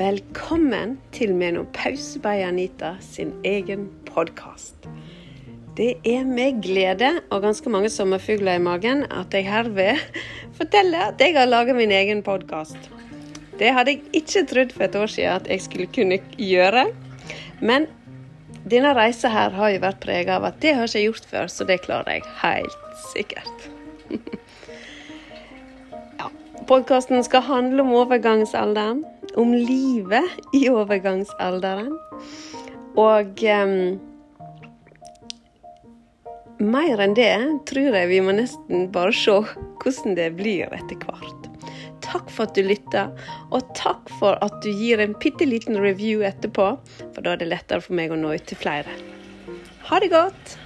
Velkommen til Menopause by Anita sin egen podkast. Det er med glede og ganske mange sommerfugler i magen at jeg herved forteller at jeg har laget min egen podkast. Det hadde jeg ikke trodd for et år siden at jeg skulle kunne gjøre. Men denne reisa her har jo vært prega av at det har jeg ikke gjort før, så det klarer jeg helt sikkert. Podkasten skal handle om overgangsalderen, om livet i overgangsalderen. Og um, mer enn det tror jeg vi må nesten bare se hvordan det blir etter hvert. Takk for at du lytter, og takk for at du gir en bitte liten review etterpå, for da er det lettere for meg å nå ut til flere. Ha det godt!